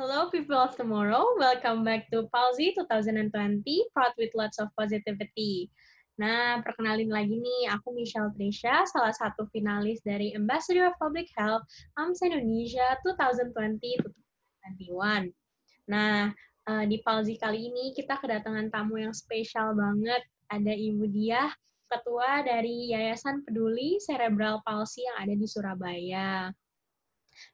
Hello people of tomorrow, welcome back to Palsy 2020, proud with lots of positivity. Nah, perkenalin lagi nih, aku Michelle Trisha, salah satu finalis dari Ambassador of Public Health AMS Indonesia 2020-2021. Nah, eh, di Palsy kali ini kita kedatangan tamu yang spesial banget. Ada Ibu Diah, Ketua dari Yayasan Peduli Cerebral Palsy yang ada di Surabaya.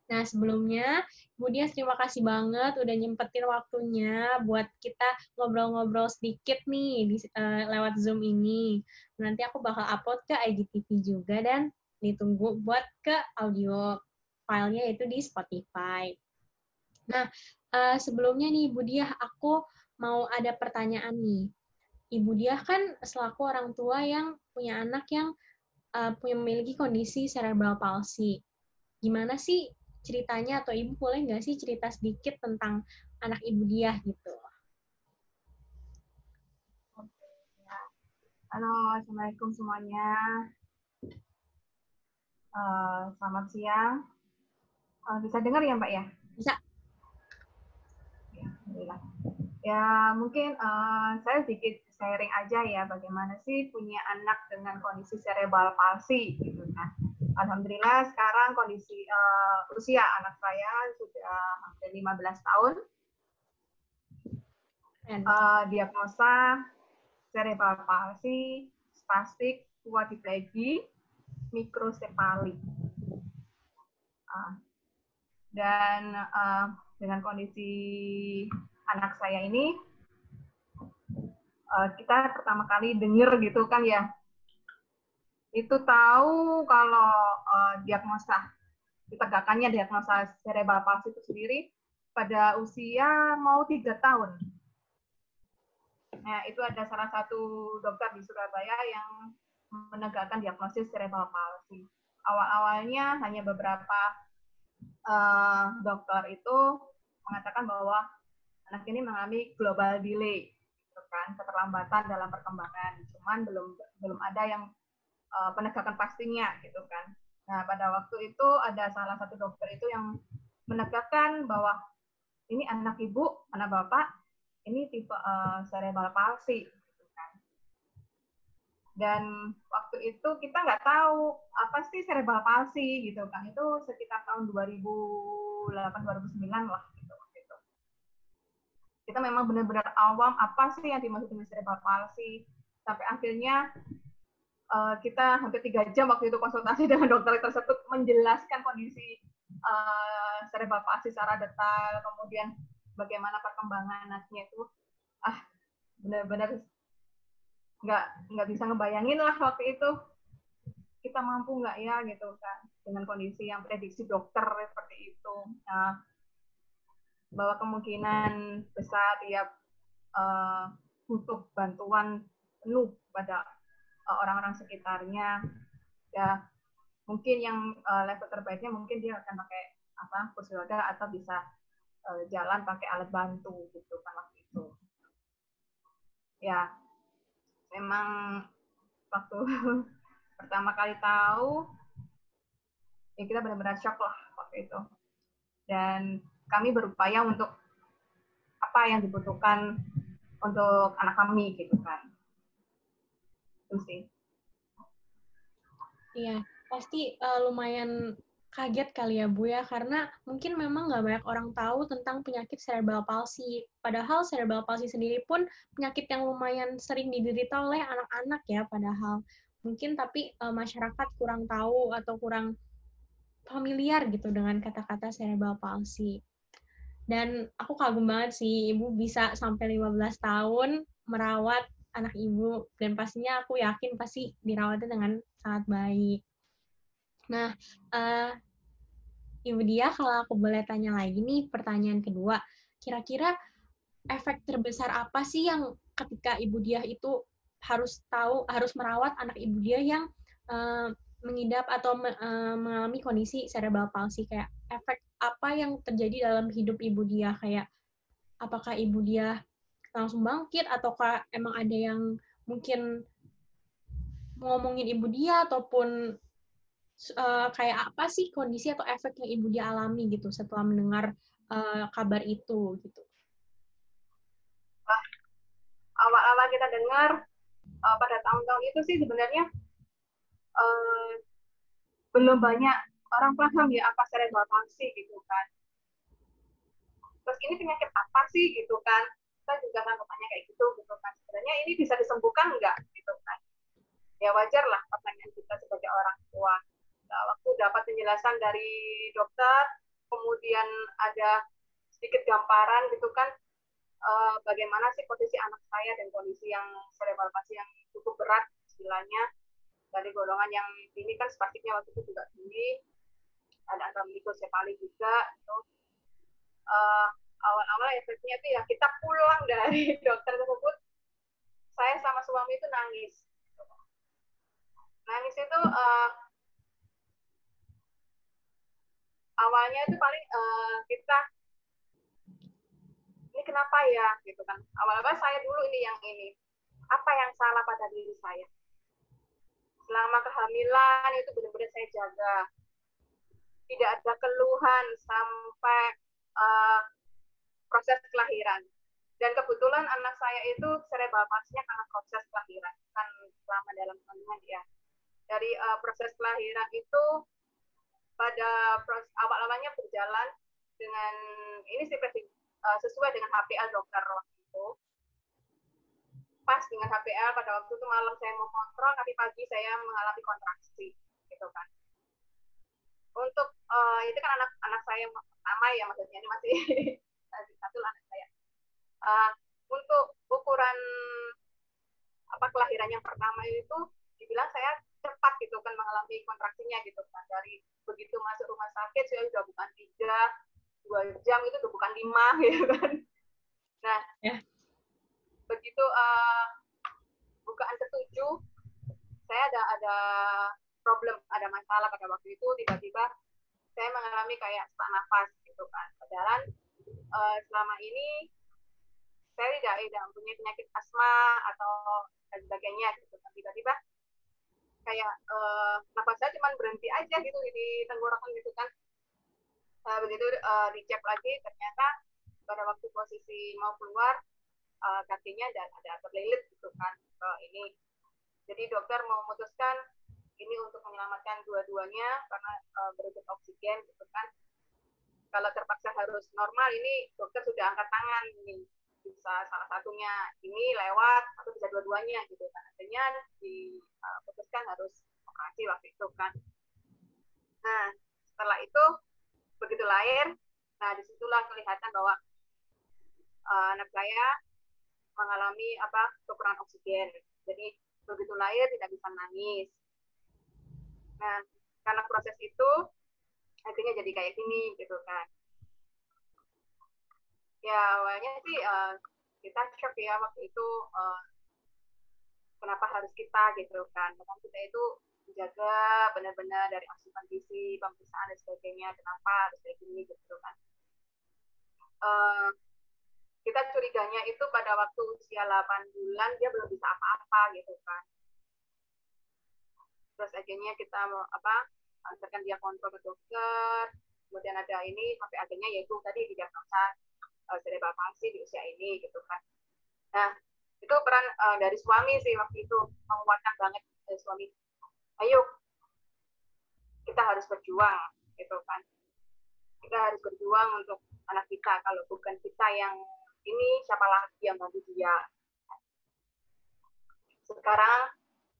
Nah, sebelumnya, Bu Dias terima kasih banget udah nyempetin waktunya buat kita ngobrol-ngobrol sedikit nih di, uh, lewat Zoom ini. Nanti aku bakal upload ke IGTV juga dan ditunggu buat ke audio filenya itu di Spotify. Nah, uh, sebelumnya nih Bu Diah, aku mau ada pertanyaan nih. Ibu Diah kan selaku orang tua yang punya anak yang uh, punya memiliki kondisi cerebral palsy gimana sih ceritanya atau ibu boleh nggak sih cerita sedikit tentang anak ibu dia gitu? Halo, assalamualaikum semuanya. Uh, selamat siang. Uh, bisa dengar ya Mbak ya? Bisa. Ya, ya mungkin uh, saya sedikit sharing aja ya bagaimana sih punya anak dengan kondisi cerebral palsy gitu kan alhamdulillah sekarang kondisi uh, usia anak saya sudah hampir 15 tahun. Uh, diagnosa cerebral palsy, spastik, quadriplegi, mikrosepali. Uh, dan uh, dengan kondisi anak saya ini, uh, kita pertama kali dengar gitu kan ya, itu tahu kalau uh, diagnosa ditegakkannya diagnosa cerebral palsy itu sendiri pada usia mau tiga tahun. Nah, itu ada salah satu dokter di Surabaya yang menegakkan diagnosis cerebral palsy. Awal-awalnya hanya beberapa uh, dokter itu mengatakan bahwa anak ini mengalami global delay, gitu kan, keterlambatan dalam perkembangan. Cuman belum belum ada yang uh, penegakan pastinya gitu kan. Nah, pada waktu itu ada salah satu dokter itu yang menegakkan bahwa ini anak ibu, anak bapak, ini tipe uh, cerebral palsy. Gitu kan. Dan waktu itu kita nggak tahu apa sih cerebral palsy gitu kan. Itu sekitar tahun 2008-2009 lah gitu. Kita memang benar-benar awam apa sih yang dimaksud dengan cerebral palsy. Sampai akhirnya uh, kita hampir tiga jam waktu itu konsultasi dengan dokter tersebut menjelaskan kondisi uh, cerebral palsy secara detail, kemudian bagaimana perkembangan anaknya itu, ah benar-benar nggak nggak bisa ngebayangin lah waktu itu. Kita mampu nggak ya gitu kan dengan kondisi yang prediksi dokter seperti itu. Nah, bahwa kemungkinan besar dia uh, butuh bantuan penuh pada orang-orang sekitarnya. Ya mungkin yang uh, level terbaiknya mungkin dia akan pakai apa kursi roda atau bisa uh, jalan pakai alat bantu gitu kan waktu itu. Ya memang waktu pertama kali tahu ya kita benar-benar shock lah waktu itu. Dan kami berupaya untuk apa yang dibutuhkan untuk anak kami gitu kan sih. Iya, pasti uh, lumayan kaget kali ya Bu ya, karena mungkin memang nggak banyak orang tahu tentang penyakit cerebral palsy. Padahal cerebral palsy sendiri pun penyakit yang lumayan sering diderita oleh anak-anak ya, padahal mungkin tapi uh, masyarakat kurang tahu atau kurang familiar gitu dengan kata-kata cerebral palsy. Dan aku kagum banget sih, Ibu bisa sampai 15 tahun merawat anak ibu dan pastinya aku yakin pasti dirawatnya dengan sangat baik. Nah, uh, Ibu Dia, kalau aku boleh tanya lagi nih pertanyaan kedua, kira-kira efek terbesar apa sih yang ketika Ibu Dia itu harus tahu, harus merawat anak Ibu Dia yang uh, mengidap atau uh, mengalami kondisi cerebral palsy kayak efek apa yang terjadi dalam hidup Ibu Dia kayak apakah Ibu Dia langsung bangkit ataukah emang ada yang mungkin ngomongin ibu dia ataupun uh, kayak apa sih kondisi atau efek yang ibu dia alami gitu setelah mendengar uh, kabar itu gitu? Awal-awal kita dengar uh, pada tahun-tahun itu sih sebenarnya uh, belum banyak orang paham ya apa cerebral palsy gitu kan. Terus ini penyakit apa sih gitu kan? Kita juga kan bertanya kayak gitu gitu kan. Sebenarnya ini bisa disembuhkan enggak gitu kan? Ya wajar lah pertanyaan kita sebagai orang tua. Nah, waktu dapat penjelasan dari dokter, kemudian ada sedikit gambaran gitu kan uh, bagaimana sih posisi anak saya dan kondisi yang cerebral palsy yang cukup berat istilahnya dari golongan yang ini kan spastiknya waktu itu juga tinggi ada antara mikrosefali juga itu uh, awal-awal efeknya itu ya kita pulang dari dokter tersebut saya sama suami itu nangis. Nangis itu uh, awalnya itu paling uh, kita ini kenapa ya? gitu kan. Awal-awal saya dulu ini yang ini apa yang salah pada diri saya? Selama kehamilan itu benar-benar saya jaga. Tidak ada keluhan sampai uh, proses kelahiran. Dan kebetulan anak saya itu cerebral palsy karena proses kelahiran kan selama dalam kandungan ya dari uh, proses kelahiran itu pada proses awal-awalnya berjalan dengan ini sih uh, sesuai dengan HPL dokter waktu itu. Pas dengan HPL pada waktu itu malam saya mau kontrol tapi pagi saya mengalami kontraksi gitu kan. Untuk uh, itu kan anak anak saya yang pertama ya maksudnya ini masih satu anak saya. Uh, untuk ukuran apa kelahiran yang pertama itu dibilang saya cepat gitu kan mengalami kontraksinya gitu kan. Dari begitu masuk rumah sakit saya sudah bukan tiga dua jam itu udah bukan lima ya kan. Nah yeah. begitu uh, bukaan ketujuh saya ada ada problem ada masalah pada waktu itu tiba-tiba saya mengalami kayak sesak nafas gitu kan. Padahal uh, selama ini saya tidak tidak punya penyakit asma atau dan sebagainya gitu. Tiba-tiba kayak uh, nafas saya cuma berhenti aja gitu di tenggorokan gitu kan. Uh, begitu uh, dicek lagi ternyata pada waktu posisi mau keluar uh, kakinya ada ada terlilit gitu kan. Uh, ini. Jadi dokter mau memutuskan ini untuk menyelamatkan dua-duanya karena uh, berebut oksigen gitu kan kalau terpaksa harus normal ini dokter sudah angkat tangan ini. Bisa salah satunya ini lewat atau bisa dua-duanya gitu. Kan artinya diputuskan uh, harus operasi waktu itu kan. Nah setelah itu begitu lahir nah di situlah kelihatan bahwa uh, anak saya mengalami apa kekurangan oksigen. Jadi begitu lahir tidak bisa nangis nah karena proses itu akhirnya jadi kayak gini gitu kan. Ya awalnya sih uh, kita shock ya waktu itu uh, kenapa harus kita gitu kan. Karena kita itu menjaga benar-benar dari asupan gizi pemeriksaan dan sebagainya kenapa harus kayak gini gitu kan. Uh, kita curiganya itu pada waktu usia 8 bulan dia belum bisa apa-apa gitu kan. Terus akhirnya kita mau apa antarkan dia kontrol ke dokter kemudian ada ini sampai akhirnya yaitu tadi didiagnosa uh, cerebral palsy di usia ini gitu kan. Nah, itu peran uh, dari suami sih waktu itu menguatkan banget dari suami. Ayo, kita harus berjuang gitu kan. Kita harus berjuang untuk anak kita. Kalau bukan kita yang ini, siapa lagi yang bantu dia? Sekarang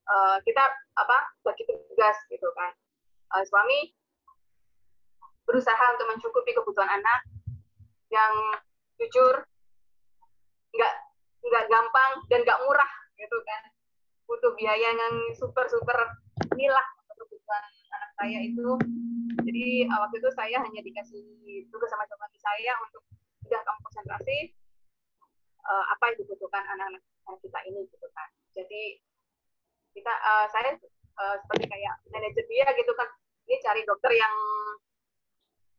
uh, kita apa bagi tugas gitu kan. Uh, suami berusaha untuk mencukupi kebutuhan anak yang jujur nggak nggak gampang dan nggak murah gitu kan. Butuh biaya yang super super inilah kebutuhan anak saya itu. Jadi uh, waktu itu saya hanya dikasih tugas sama suami saya untuk udah kamu konsentrasi uh, apa yang dibutuhkan anak-anak kita ini gitu kan. Jadi kita uh, saya uh, seperti kayak manajer dia gitu kan. Ini cari dokter yang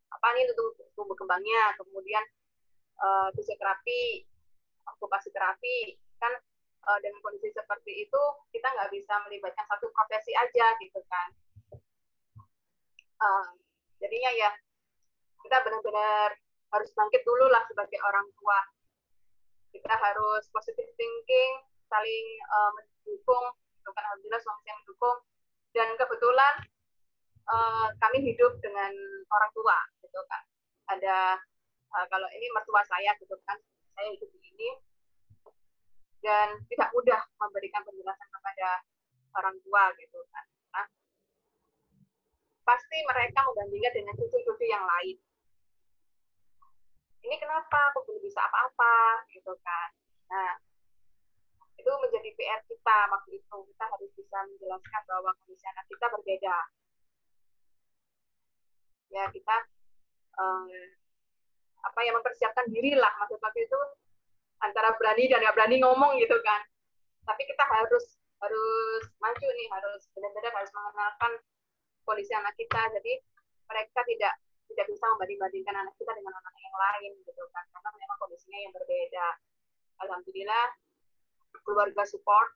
apa nih untuk tumbuh kembangnya. Kemudian uh, fisioterapi, okupasi terapi, kan uh, dengan kondisi seperti itu kita nggak bisa melibatkan satu profesi aja gitu kan. Uh, jadinya ya kita benar-benar harus bangkit dulu lah sebagai orang tua. Kita harus positive thinking saling uh, mendukung itu kan alhamdulillah suami saya mendukung. Dan kebetulan uh, kami hidup dengan orang tua gitu kan. Ada uh, kalau ini mertua saya gitu kan. Saya hidup di sini. Dan tidak mudah memberikan penjelasan kepada orang tua gitu kan. Nah, pasti mereka membandingkan dengan cucu-cucu yang lain. Ini kenapa? Aku belum bisa apa-apa? Gitu kan. Nah itu menjadi PR kita waktu itu. Kita harus bisa menjelaskan bahwa kondisi anak kita berbeda. Ya kita um, apa yang mempersiapkan diri lah. Maksud waktu itu antara berani dan nggak berani ngomong gitu kan. Tapi kita harus harus maju nih. Harus benar-benar harus mengenalkan kondisi anak kita. Jadi mereka tidak tidak bisa membanding-bandingkan anak kita dengan anak yang lain gitu kan. Karena memang kondisinya yang berbeda. Alhamdulillah keluarga support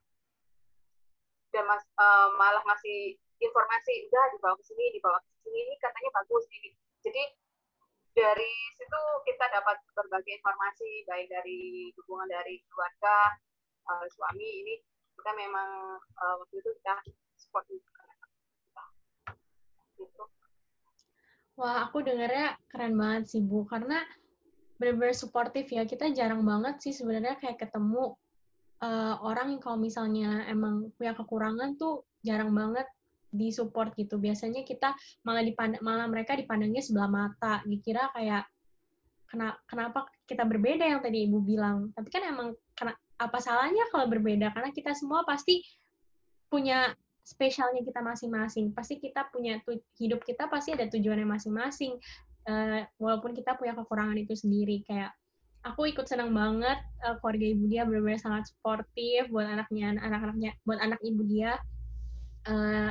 dan mas, uh, malah masih informasi udah dibawa ke sini dibawa ke sini ini katanya bagus ini jadi dari situ kita dapat berbagai informasi baik dari dukungan dari keluarga uh, suami ini kita memang uh, waktu itu kita support kita. gitu. Wah, aku dengarnya keren banget sih Bu, karena benar-benar suportif ya. Kita jarang banget sih sebenarnya kayak ketemu uh, orang yang kalau misalnya emang punya kekurangan tuh jarang banget disupport gitu. Biasanya kita malah dipandang, malah mereka dipandangnya sebelah mata, dikira kayak kena, kenapa kita berbeda yang tadi ibu bilang. Tapi kan emang kena, apa salahnya kalau berbeda? Karena kita semua pasti punya spesialnya kita masing-masing. Pasti kita punya hidup kita pasti ada tujuannya masing-masing. Uh, walaupun kita punya kekurangan itu sendiri kayak aku ikut senang banget uh, keluarga ibu dia benar-benar sangat sportif buat anaknya anak-anaknya buat anak ibu dia. Uh,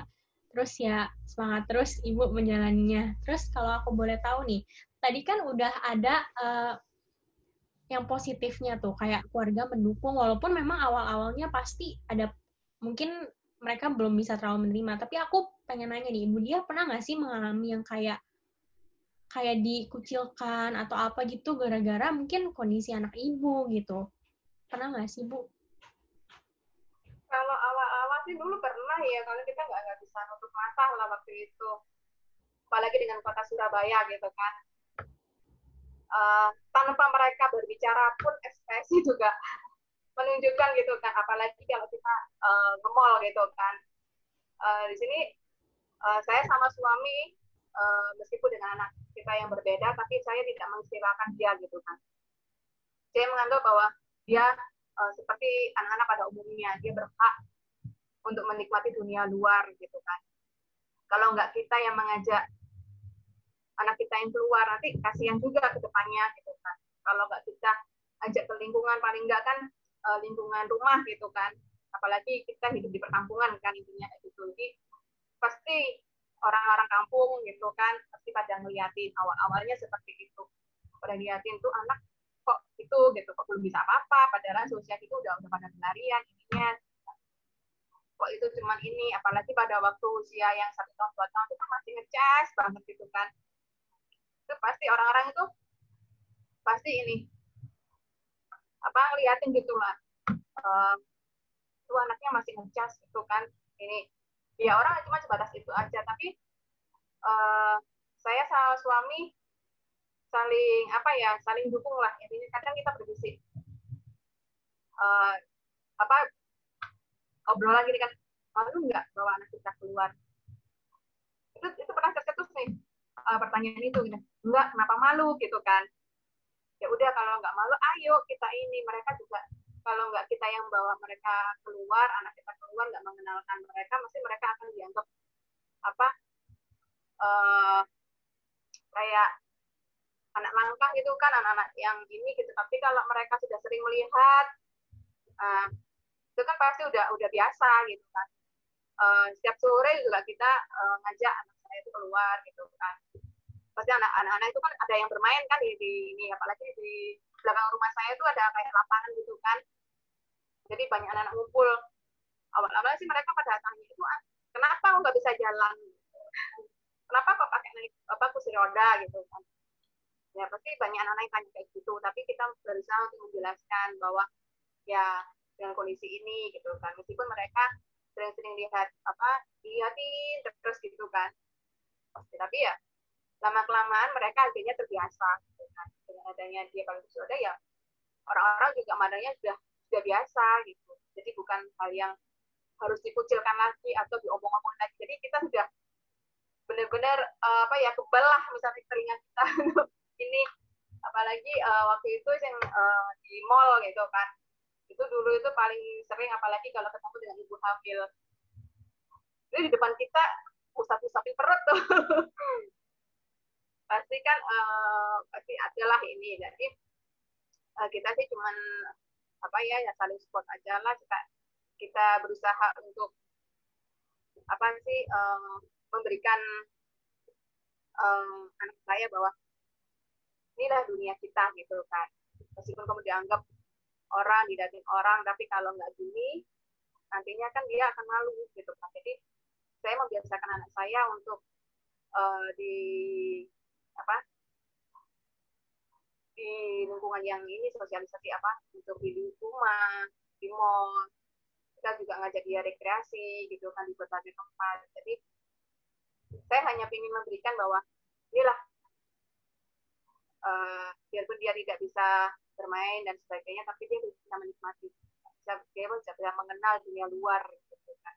terus ya semangat terus ibu menjalaninya. Terus kalau aku boleh tahu nih tadi kan udah ada uh, yang positifnya tuh kayak keluarga mendukung walaupun memang awal-awalnya pasti ada mungkin mereka belum bisa terlalu menerima. Tapi aku pengen nanya nih ibu dia pernah nggak sih mengalami yang kayak kayak dikucilkan atau apa gitu gara-gara mungkin kondisi anak ibu gitu. Pernah nggak sih bu? Kalau awal-awal sih dulu pernah ya kalau kita nggak nggak bisa nutup mata lah waktu itu. Apalagi dengan kota Surabaya gitu kan. Uh, tanpa mereka berbicara pun ekspresi juga menunjukkan gitu kan apalagi kalau kita uh, nge-mall gitu kan. Uh, di sini uh, saya sama suami uh, meskipun dengan anak kita yang berbeda tapi saya tidak mengistilahkan dia gitu kan saya menganggap bahwa dia uh, seperti anak-anak pada umumnya dia berhak untuk menikmati dunia luar gitu kan kalau nggak kita yang mengajak anak kita yang keluar nanti kasihan juga ke depannya gitu kan kalau nggak kita ajak ke lingkungan paling nggak kan uh, lingkungan rumah gitu kan. Apalagi kita hidup di perkampungan kan intinya gitu. Jadi pasti orang-orang kampung gitu kan pasti pada ngeliatin. Awal-awalnya seperti itu. Pada ngeliatin tuh anak kok itu gitu kok belum bisa apa-apa padahal sosial itu udah udah pada pelarian ininya. Kok itu cuman ini apalagi pada waktu usia yang satu tahun dua tahun itu masih ngecas banget gitu kan. Itu pasti orang-orang itu pasti ini apa ngeliatin gitu lah uh, itu anaknya masih ngecas gitu kan ini ya orang cuma sebatas itu aja. Tapi uh, saya sama suami saling apa ya saling dukung lah. Intinya kadang kita berdiskusi uh, apa obrolan gini kan malu nggak bawa anak kita keluar? Itu itu pernah tercetus nih uh, pertanyaan itu gitu. enggak kenapa malu? Gitu kan. Ya udah kalau nggak malu ayo kita ini mereka juga kalau nggak kita yang bawa mereka keluar, anak kita keluar nggak mengenalkan mereka, mesti mereka akan dianggap apa uh, kayak anak langkah gitu kan, anak-anak yang ini gitu. Tapi kalau mereka sudah sering melihat, uh, itu kan pasti udah udah biasa gitu kan. Uh, setiap sore juga kita uh, ngajak anak saya itu keluar gitu kan. Pasti anak-anak itu kan ada yang bermain kan di, ini apalagi di belakang rumah saya itu ada kayak lapangan gitu kan. Jadi banyak anak-anak ngumpul. Awal-awal sih mereka pada tanya itu ah, kenapa nggak bisa jalan? Kenapa kok pakai naik apa kursi roda? gitu kan. Ya pasti banyak anak-anak yang tanya kayak gitu. Tapi kita berusaha untuk menjelaskan bahwa ya dengan kondisi ini gitu kan. Meskipun mereka sering-sering lihat apa lihatin terus gitu kan. Tapi ya lama kelamaan mereka akhirnya terbiasa. Kan. dengan adanya dia kalau sudah ya orang-orang juga madanya sudah sudah biasa gitu. Jadi bukan hal yang harus dikucilkan lagi atau diomong-omong lagi. Jadi kita sudah benar-benar uh, apa ya kebal misalnya telinga kita. Ini apalagi uh, waktu itu yang uh, di mall gitu kan. Itu dulu itu paling sering apalagi kalau ketemu dengan ibu hamil. Itu di depan kita usap-usapin perut tuh pasti kan uh, pasti adalah ini. Jadi uh, kita sih cuman apa ya ya saling support aja lah. Kita kita berusaha untuk apa sih uh, memberikan uh, anak saya bahwa inilah dunia kita gitu kan. Meskipun kamu dianggap orang didatin orang tapi kalau nggak gini nantinya kan dia akan malu gitu kan. Jadi saya membiasakan anak saya untuk uh, di apa di lingkungan yang ini sosialisasi apa untuk di rumah di mall. Kita juga ngajak dia rekreasi gitu kan di berbagai tempat. Jadi saya hanya ingin memberikan bahwa inilah uh, biarpun dia tidak bisa bermain dan sebagainya tapi dia bisa menikmati. Bisa dia bisa, bisa mengenal dunia luar gitu kan.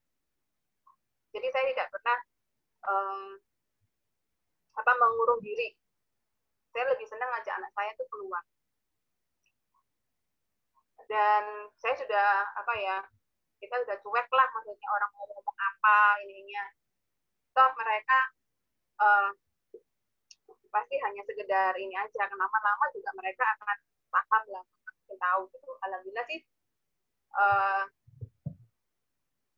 Jadi saya tidak pernah um, apa mengurung diri. Saya lebih senang ngajak anak saya tuh keluar. Dan saya sudah apa ya kita sudah cuek lah maksudnya orang mau ngomong apa ininya. Toh mereka uh, pasti hanya sekedar ini aja. Kenapa lama juga mereka akan paham lah makin tahu gitu. Alhamdulillah sih uh,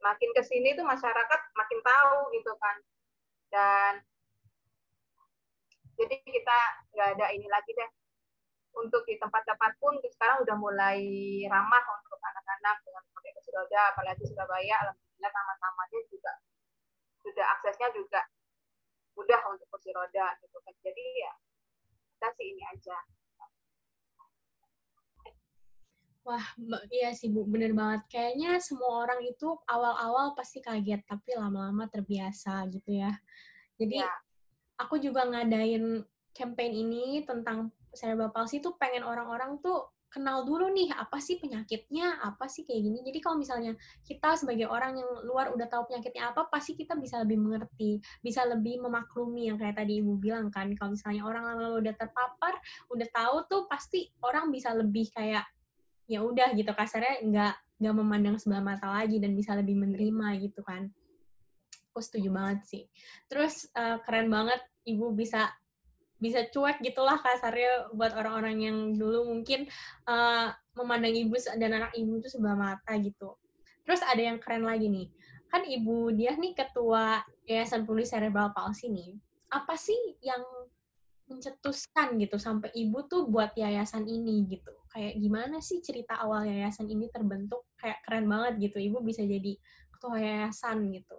makin ke sini tuh masyarakat makin tahu gitu kan. Dan jadi kita nggak ada ini lagi deh untuk di tempat-tempat pun sekarang udah mulai ramah untuk anak-anak dengan pakai kursi roda apalagi Surabaya alhamdulillah taman-tamannya juga sudah aksesnya juga mudah untuk kursi roda gitu kan jadi ya kita sih ini aja Wah, iya sih Bu, bener banget. Kayaknya semua orang itu awal-awal pasti kaget, tapi lama-lama terbiasa gitu ya. Jadi ya aku juga ngadain campaign ini tentang cerebral palsy tuh pengen orang-orang tuh kenal dulu nih apa sih penyakitnya, apa sih kayak gini. Jadi kalau misalnya kita sebagai orang yang luar udah tahu penyakitnya apa, pasti kita bisa lebih mengerti, bisa lebih memaklumi yang kayak tadi Ibu bilang kan. Kalau misalnya orang lama udah terpapar, udah tahu tuh pasti orang bisa lebih kayak ya udah gitu kasarnya nggak nggak memandang sebelah mata lagi dan bisa lebih menerima gitu kan aku setuju banget sih. Terus uh, keren banget ibu bisa bisa cuek gitulah kasarnya buat orang-orang yang dulu mungkin uh, memandang ibu dan anak ibu itu sebelah mata gitu. Terus ada yang keren lagi nih, kan ibu dia nih ketua Yayasan Pulih Cerebral Palsy nih. Apa sih yang mencetuskan gitu sampai ibu tuh buat yayasan ini gitu? Kayak gimana sih cerita awal yayasan ini terbentuk? Kayak keren banget gitu, ibu bisa jadi ketua yayasan gitu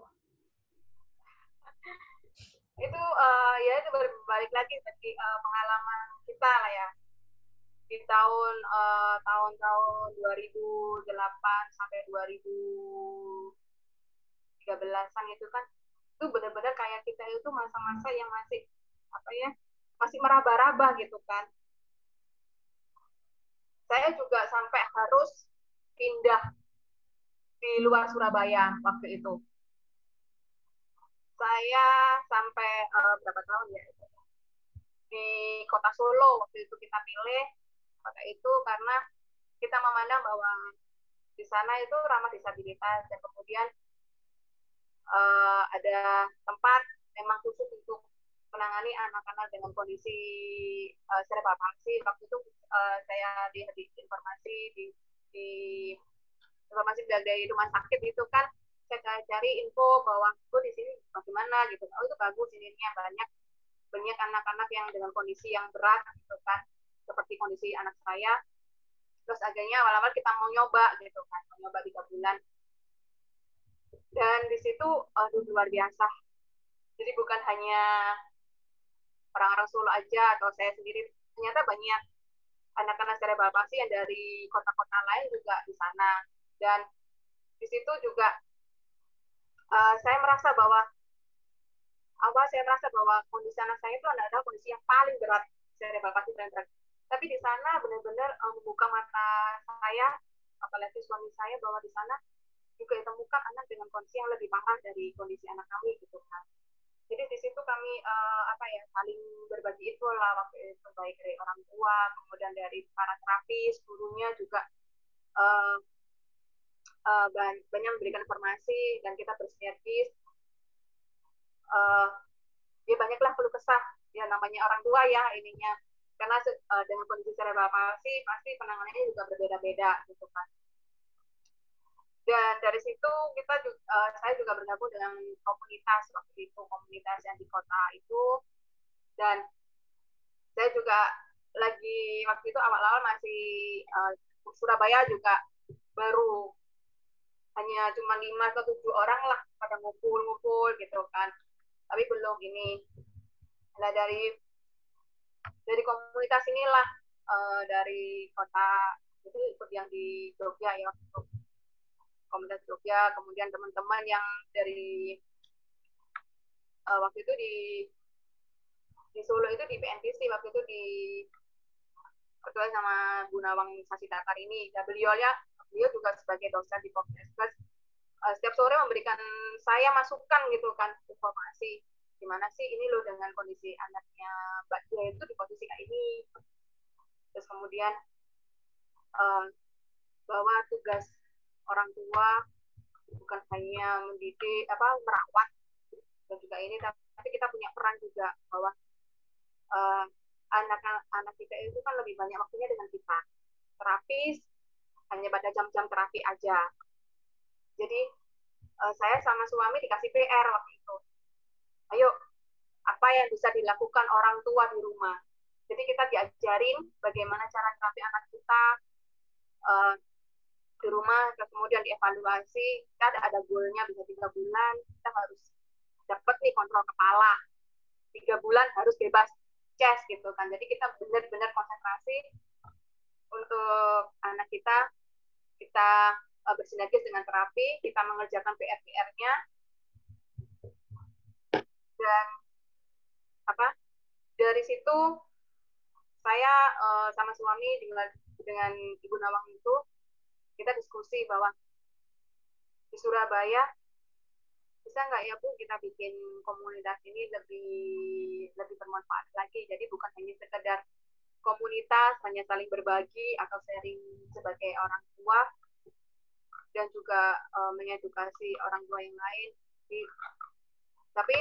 itu uh, ya itu berbalik lagi bagi uh, pengalaman kita lah ya. Di tahun uh, tahun-tahun 2008 sampai 2013an itu kan itu benar-benar kayak kita itu masa-masa yang masih apa ya masih meraba-raba gitu kan. Saya juga sampai harus pindah di luar Surabaya waktu itu saya sampai uh, berapa tahun ya di kota Solo waktu itu kita pilih kota itu karena kita memandang bahwa di sana itu ramah disabilitas dan kemudian uh, ada tempat memang khusus untuk menangani anak-anak dengan kondisi uh, cerebral palsy. Waktu itu uh, saya di, informasi di, di informasi dari rumah sakit itu kan saya cari info bahwa gue di sini bagaimana? gitu. Oh itu bagus ini banyak. Banyak anak-anak yang dengan kondisi yang berat gitu kan. Seperti kondisi anak saya. Terus akhirnya awal-awal kita mau nyoba gitu kan. Mau nyoba tiga bulan. Dan di situ aduh luar biasa. Jadi bukan hanya orang-orang Solo aja atau saya sendiri ternyata banyak anak-anak cerebral palsy yang dari kota-kota lain juga di sana. Dan di situ juga uh, saya merasa bahwa apa saya merasa bahwa kondisi anak saya itu adalah kondisi yang paling berat. Cerebral palsy cerebral tapi di sana benar-benar uh, membuka mata saya apalagi suami saya bahwa di sana juga ditemukan anak dengan kondisi yang lebih parah dari kondisi anak kami gitu kan jadi di situ kami uh, apa ya saling berbagi itu lah waktu itu baik dari orang tua kemudian dari para terapis gurunya juga uh, uh, banyak memberikan informasi dan kita bersinergis. Uh, ya banyaklah perlu kesah. Ya namanya orang tua ya ininya. Karena uh, dengan kondisi cerebral palsy pasti penanganannya juga berbeda-beda gitu kan. Dan dari situ kita juga, uh, saya juga bergabung dengan komunitas waktu itu komunitas yang di kota itu. Dan saya juga lagi waktu itu awal-awal masih uh, Surabaya juga baru hanya cuma lima atau tujuh orang lah pada ngumpul-ngumpul gitu kan. Tapi belum ini. Nah dari dari komunitas inilah uh, dari kota itu ikut yang di Jogja ya. Komunitas Jogja, kemudian teman-teman yang dari uh, waktu itu di di Solo itu di PNPC waktu itu di ketua sama Gunawang Sasi Takar ini. Dan beliau-nya beliau juga sebagai dosen di Komunitas uh, setiap sore memberikan saya masukan gitu kan informasi gimana sih ini loh dengan kondisi anaknya Mbak Dia itu di posisi kayak ini. Terus kemudian uh, bahwa tugas orang tua bukan hanya mendidik apa merawat dan juga ini tapi kita punya peran juga bahwa uh, anak-anak kita itu kan lebih banyak waktunya dengan kita terapis hanya pada jam-jam terapi aja. Jadi uh, saya sama suami dikasih PR waktu itu. Ayo apa yang bisa dilakukan orang tua di rumah? Jadi kita diajarin bagaimana cara terapi anak kita uh, di rumah terus kemudian dievaluasi. Kita ada ada goalnya bisa tiga bulan kita harus dapat nih kontrol kepala. Tiga bulan harus bebas chest gitu kan. Jadi kita benar-benar konsentrasi untuk anak kita kita uh, bersinergis dengan terapi kita mengerjakan PR-PR-nya dan apa dari situ saya uh, sama suami dengan dengan ibu Nawang itu kita diskusi bahwa di Surabaya bisa nggak ya Bu kita bikin komunitas ini lebih lebih bermanfaat lagi. Jadi bukan hanya sekedar komunitas hanya saling berbagi atau sharing sebagai orang tua dan juga uh, mengedukasi orang tua yang lain. Jadi, tapi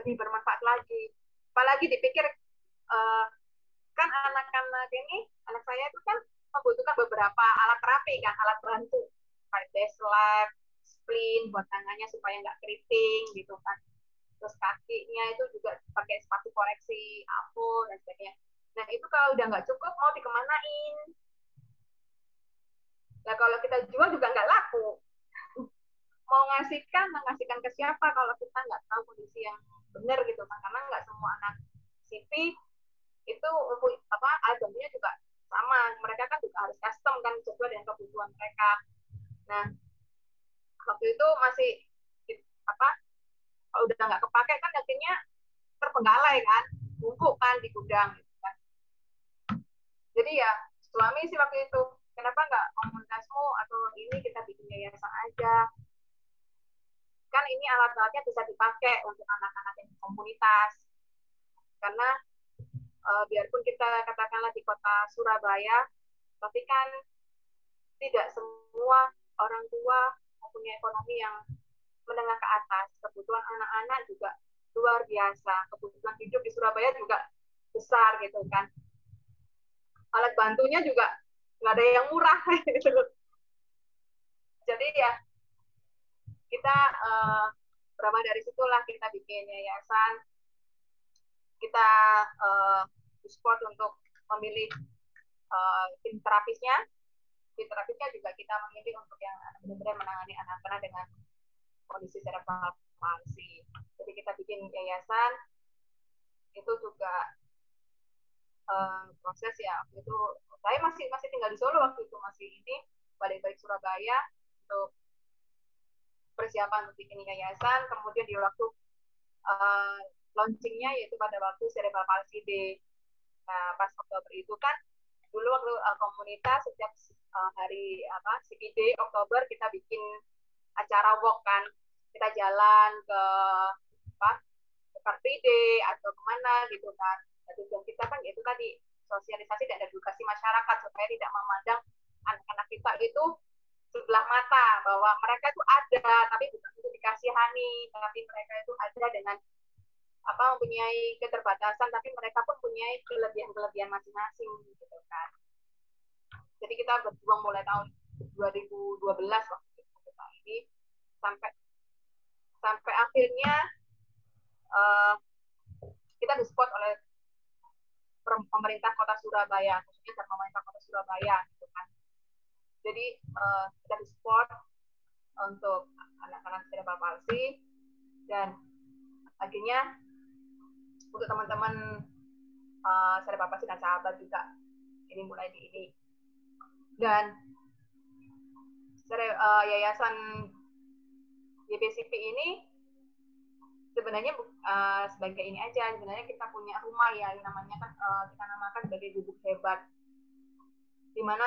lebih bermanfaat lagi. Apalagi dipikir uh, kan anak-anak ini, anak saya itu kan membutuhkan beberapa alat terapi kan, alat bantu kayak lamp, splint buat tangannya supaya nggak keriting gitu kan. Terus kakinya itu juga pakai sepatu koreksi apo dan sebagainya. Nah itu kalau udah nggak cukup mau dikemanain? Nah kalau kita jual juga nggak laku. Mau ngasihkan, mengasihkan ke siapa kalau kita nggak tahu kondisi yang benar gitu kan? Karena nggak semua anak CV itu apa alat bantunya juga sama mereka kan juga harus custom kan sesuai dengan kebutuhan mereka nah waktu itu masih apa kalau udah nggak kepake kan akhirnya terbengkalai kan numpuk kan di gudang jadi ya suami sih waktu itu kenapa nggak komunitasmu atau ini kita bikin yayasan aja kan ini alat-alatnya bisa dipakai untuk anak-anak yang komunitas karena uh, biarpun kita katakanlah di kota Surabaya, tapi kan tidak semua orang tua mempunyai ekonomi yang menengah ke atas. Kebutuhan anak-anak juga luar biasa. Kebutuhan hidup di Surabaya juga besar gitu kan. Alat bantunya juga nggak ada yang murah gitu. Jadi ya kita uh, berawal dari situlah kita bikin yayasan kita uh, support untuk memilih uh, tim terapisnya. Tim terapisnya juga kita memilih untuk yang benar-benar menangani anak-anak dengan kondisi cerebral palsy. Jadi kita bikin yayasan itu juga uh, proses ya waktu itu saya masih masih tinggal di Solo waktu itu masih ini balik-balik Surabaya untuk persiapan untuk bikin yayasan kemudian di waktu uh, launchingnya yaitu pada waktu Cerebral Palsy Day. Nah pas Oktober itu kan dulu waktu uh, komunitas setiap uh, hari apa CPD Oktober kita bikin acara walk kan. Kita jalan ke apa ke Car Day atau ke mana gitu kan tujuan kita kan yaitu tadi sosialisasi dan edukasi masyarakat supaya tidak memandang anak-anak kita itu sebelah mata bahwa mereka itu ada tapi bukan untuk dikasihani tapi mereka itu ada dengan apa mempunyai keterbatasan tapi mereka pun punya kelebihan-kelebihan masing-masing gitu kan. Jadi kita berjuang mulai tahun 2012 waktu itu ini sampai sampai akhirnya uh, kita disupport oleh pemerintah kota Surabaya, khususnya dari pemerintah kota Surabaya, gitu kan. Jadi uh, kita disupport untuk anak-anak cerebral palsy dan akhirnya untuk teman-teman uh, cerebral palsy dan sahabat juga ini mulai di ini dan uh, yayasan YPCP ini sebenarnya uh, sebagai ini aja sebenarnya kita punya rumah ya yang namanya kan uh, kita namakan sebagai gubuk hebat. Di mana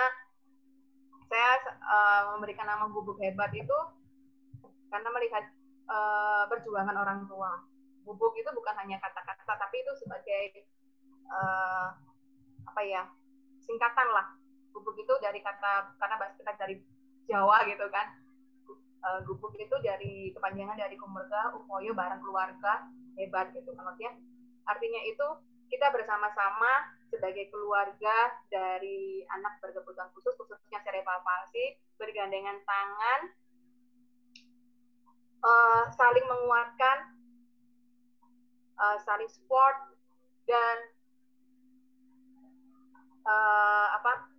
saya uh, memberikan nama gubuk hebat itu karena melihat uh, perjuangan orang tua. Gubuk itu bukan hanya kata-kata tapi itu sebagai uh, apa ya singkatan lah. Gubuk itu dari kata karena bahasa kita dari Jawa gitu kan uh, gubuk itu dari kepanjangan dari keluarga upoyo barang keluarga hebat gitu kan maksudnya. Artinya itu kita bersama-sama sebagai keluarga dari anak berkebutuhan khusus khususnya cerebral palsy bergandengan tangan uh, saling menguatkan uh, saling support dan uh, apa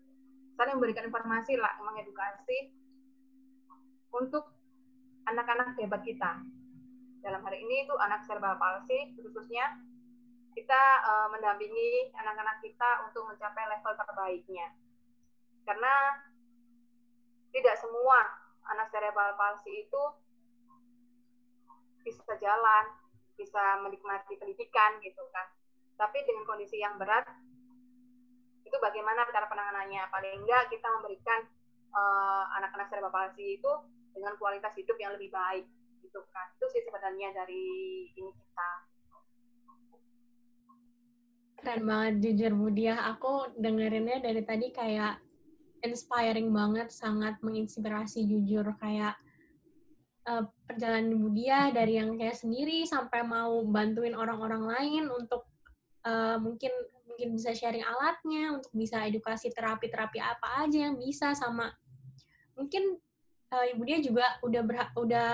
saling memberikan informasi lah mengedukasi untuk anak-anak hebat kita. Dalam hari ini itu anak cerebral palsy khususnya kita uh, mendampingi anak-anak kita untuk mencapai level terbaiknya. Karena tidak semua anak cerebral palsy itu bisa jalan, bisa menikmati pendidikan gitu kan. Tapi dengan kondisi yang berat itu bagaimana cara penanganannya? Paling enggak kita memberikan eh, anak-anak uh, cerebral palsy itu dengan kualitas hidup yang lebih baik gitu kan. Itu sih sebenarnya dari ini kita. Keren banget jujur Budia aku dengerinnya dari tadi kayak inspiring banget sangat menginspirasi jujur. Kayak uh, perjalanan Budia dari yang kayak sendiri sampai mau bantuin orang-orang lain untuk uh, mungkin mungkin bisa sharing alatnya untuk bisa edukasi terapi-terapi apa aja yang bisa sama mungkin uh, ibu dia juga udah udah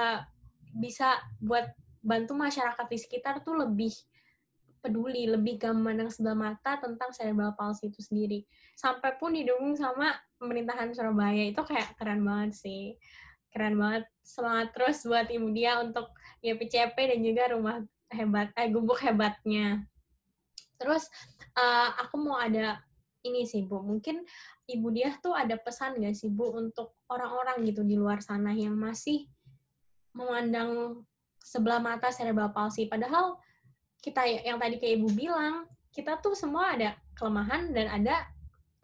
bisa buat bantu masyarakat di sekitar tuh lebih peduli, lebih gak memandang sebelah mata tentang cerebral palsy itu sendiri. Sampai pun didukung sama pemerintahan Surabaya itu kayak keren banget sih. Keren banget. Semangat terus buat ibu dia untuk YPCP dan juga rumah hebat, eh gubuk hebatnya. Terus uh, aku mau ada ini sih Bu, mungkin Ibu dia tuh ada pesan nggak sih Bu untuk orang-orang gitu di luar sana yang masih memandang sebelah mata cerebral palsy? Padahal kita yang tadi kayak Ibu bilang kita tuh semua ada kelemahan dan ada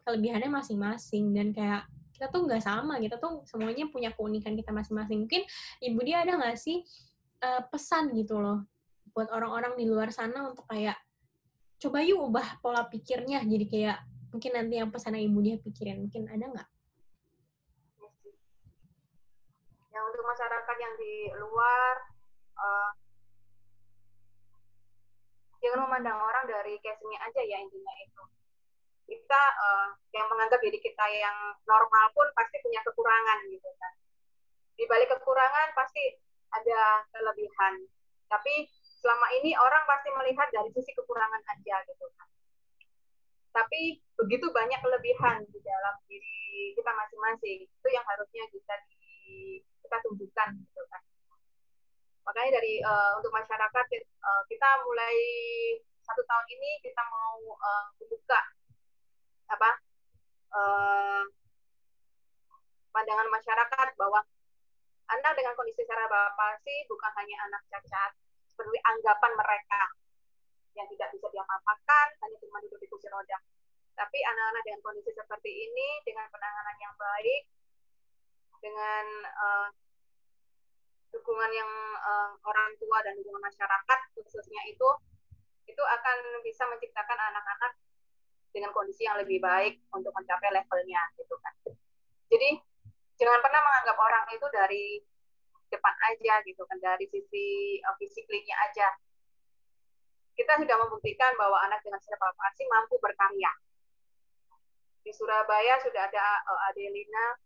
kelebihannya masing-masing. Dan kayak kita tuh nggak sama kita tuh semuanya punya keunikan kita masing-masing. Mungkin ibu dia ada nggak sih uh, pesan gitu loh buat orang-orang di luar sana untuk kayak coba yuk ubah pola pikirnya. Jadi kayak mungkin nanti yang pesan ibu dia pikirin mungkin ada nggak? Yang untuk masyarakat yang di luar uh, jangan memandang orang dari casingnya aja ya intinya itu. Kita uh, yang menganggap diri kita yang normal pun pasti punya kekurangan gitu kan. Di balik kekurangan pasti ada kelebihan. Tapi selama ini orang pasti melihat dari sisi kekurangan aja gitu kan tapi begitu banyak kelebihan di dalam diri kita masing-masing itu yang harusnya bisa di, kita tunjukkan gitu kan. Makanya dari uh, untuk masyarakat uh, kita mulai satu tahun ini kita mau uh, membuka apa uh, pandangan masyarakat bahwa anak dengan kondisi cerebral palsi bukan hanya anak cacat seperti anggapan mereka yang tidak bisa diapa-apakan hanya cuma duduk di kursi roda tapi anak-anak dengan kondisi seperti ini dengan penanganan yang baik dengan uh, dukungan yang uh, orang tua dan dukungan masyarakat khususnya itu itu akan bisa menciptakan anak-anak dengan kondisi yang lebih baik untuk mencapai levelnya gitu kan. Jadi jangan pernah menganggap orang itu dari depan aja gitu kan dari sisi uh, fisiknya aja. Kita sudah membuktikan bahwa anak dengan cerebral palsy mampu berkarya. Di Surabaya sudah ada uh, Adelina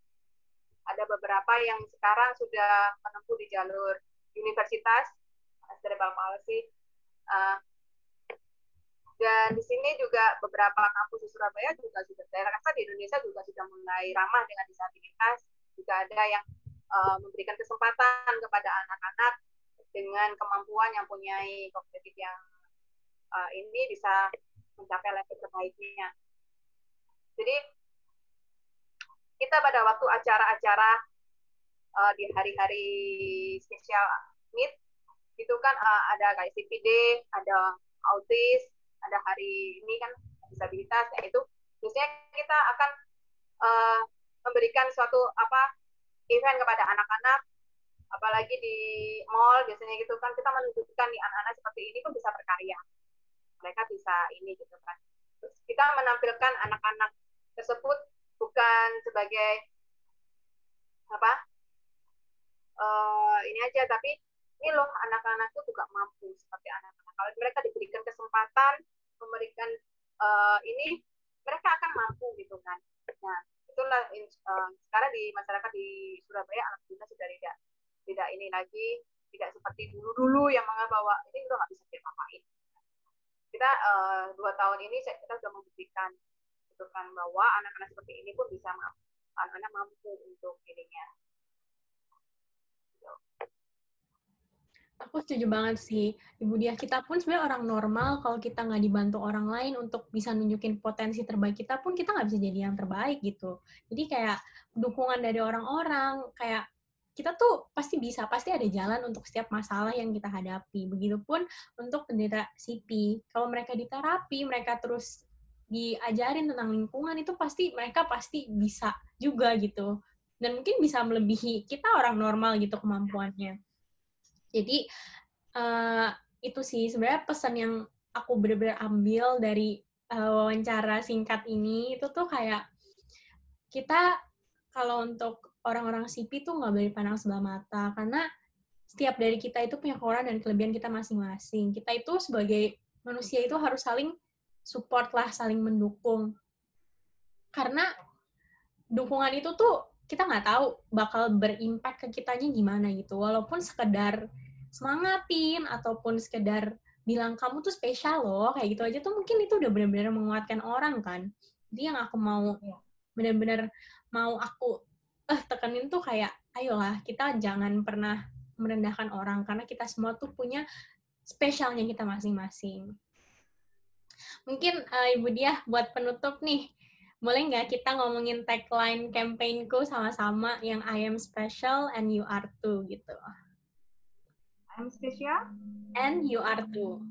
ada beberapa yang sekarang sudah menempuh di jalur universitas cerebral palsy uh, dan di sini juga beberapa kampus di Surabaya juga sudah saya rasa di Indonesia juga sudah mulai ramah dengan disabilitas juga ada yang uh, memberikan kesempatan kepada anak-anak dengan kemampuan yang punya kognitif yang uh, ini bisa mencapai level terbaiknya. Jadi kita pada waktu acara-acara uh, di hari-hari spesial meet itu kan uh, ada kayak CPD, ada autis, ada hari ini kan disabilitas, yaitu biasanya kita akan uh, memberikan suatu apa event kepada anak-anak, apalagi di mall biasanya gitu kan kita menunjukkan nih anak-anak seperti ini pun bisa berkarya, mereka bisa ini gitu kan. Terus kita menampilkan anak-anak tersebut bukan sebagai apa uh, ini aja tapi ini loh anak-anak itu juga mampu seperti anak-anak. Kalau mereka diberikan kesempatan memberikan uh, ini mereka akan mampu gitu kan. Nah itulah uh, sekarang di masyarakat di Surabaya alhamdulillah sudah tidak tidak ini lagi tidak seperti dulu-dulu yang menganggap bahwa ini udah nggak bisa diapa-apain kita uh, dua tahun ini kita sudah membuktikan gitu kan bahwa anak-anak seperti ini pun bisa anak-anak mampu untuk ininya gitu. Aku setuju banget sih, Ibu Dia. Kita pun sebenarnya orang normal, kalau kita nggak dibantu orang lain untuk bisa nunjukin potensi terbaik kita pun, kita nggak bisa jadi yang terbaik gitu. Jadi kayak dukungan dari orang-orang, kayak kita tuh pasti bisa, pasti ada jalan untuk setiap masalah yang kita hadapi. Begitupun untuk penderita CP. Kalau mereka diterapi, mereka terus diajarin tentang lingkungan itu pasti mereka pasti bisa juga gitu dan mungkin bisa melebihi kita orang normal gitu kemampuannya jadi uh, itu sih sebenarnya pesan yang aku benar-benar ambil dari uh, wawancara singkat ini itu tuh kayak kita kalau untuk orang-orang CP tuh nggak boleh pandang sebelah mata karena setiap dari kita itu punya kekurangan dan kelebihan kita masing-masing. Kita itu sebagai manusia itu harus saling support lah, saling mendukung. Karena dukungan itu tuh kita nggak tahu bakal berimpact ke kitanya gimana gitu. Walaupun sekedar semangatin ataupun sekedar bilang kamu tuh spesial loh, kayak gitu aja tuh mungkin itu udah benar-benar menguatkan orang kan. Jadi yang aku mau iya. benar-benar mau aku eh tekenin tuh kayak ayolah kita jangan pernah merendahkan orang karena kita semua tuh punya spesialnya kita masing-masing. Mungkin uh, Ibu Dia buat penutup nih, boleh nggak kita ngomongin tagline campaignku sama-sama yang I am special and you are too gitu. I am special and you are too.